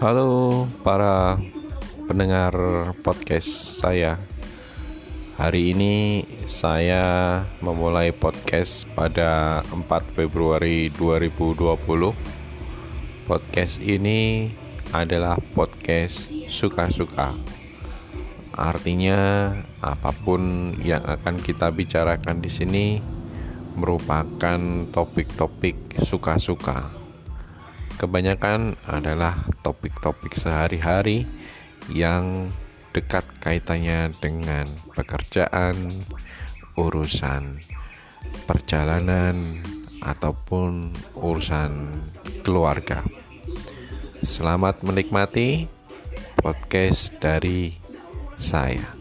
Halo para pendengar podcast saya. Hari ini saya memulai podcast pada 4 Februari 2020. Podcast ini adalah podcast suka-suka. Artinya apa pun yang akan kita bicarakan di sini merupakan topik-topik suka-suka. Kebanyakan adalah topik-topik sehari-hari yang dekat kaitannya dengan pekerjaan, urusan perjalanan, ataupun urusan keluarga. Selamat menikmati podcast dari saya.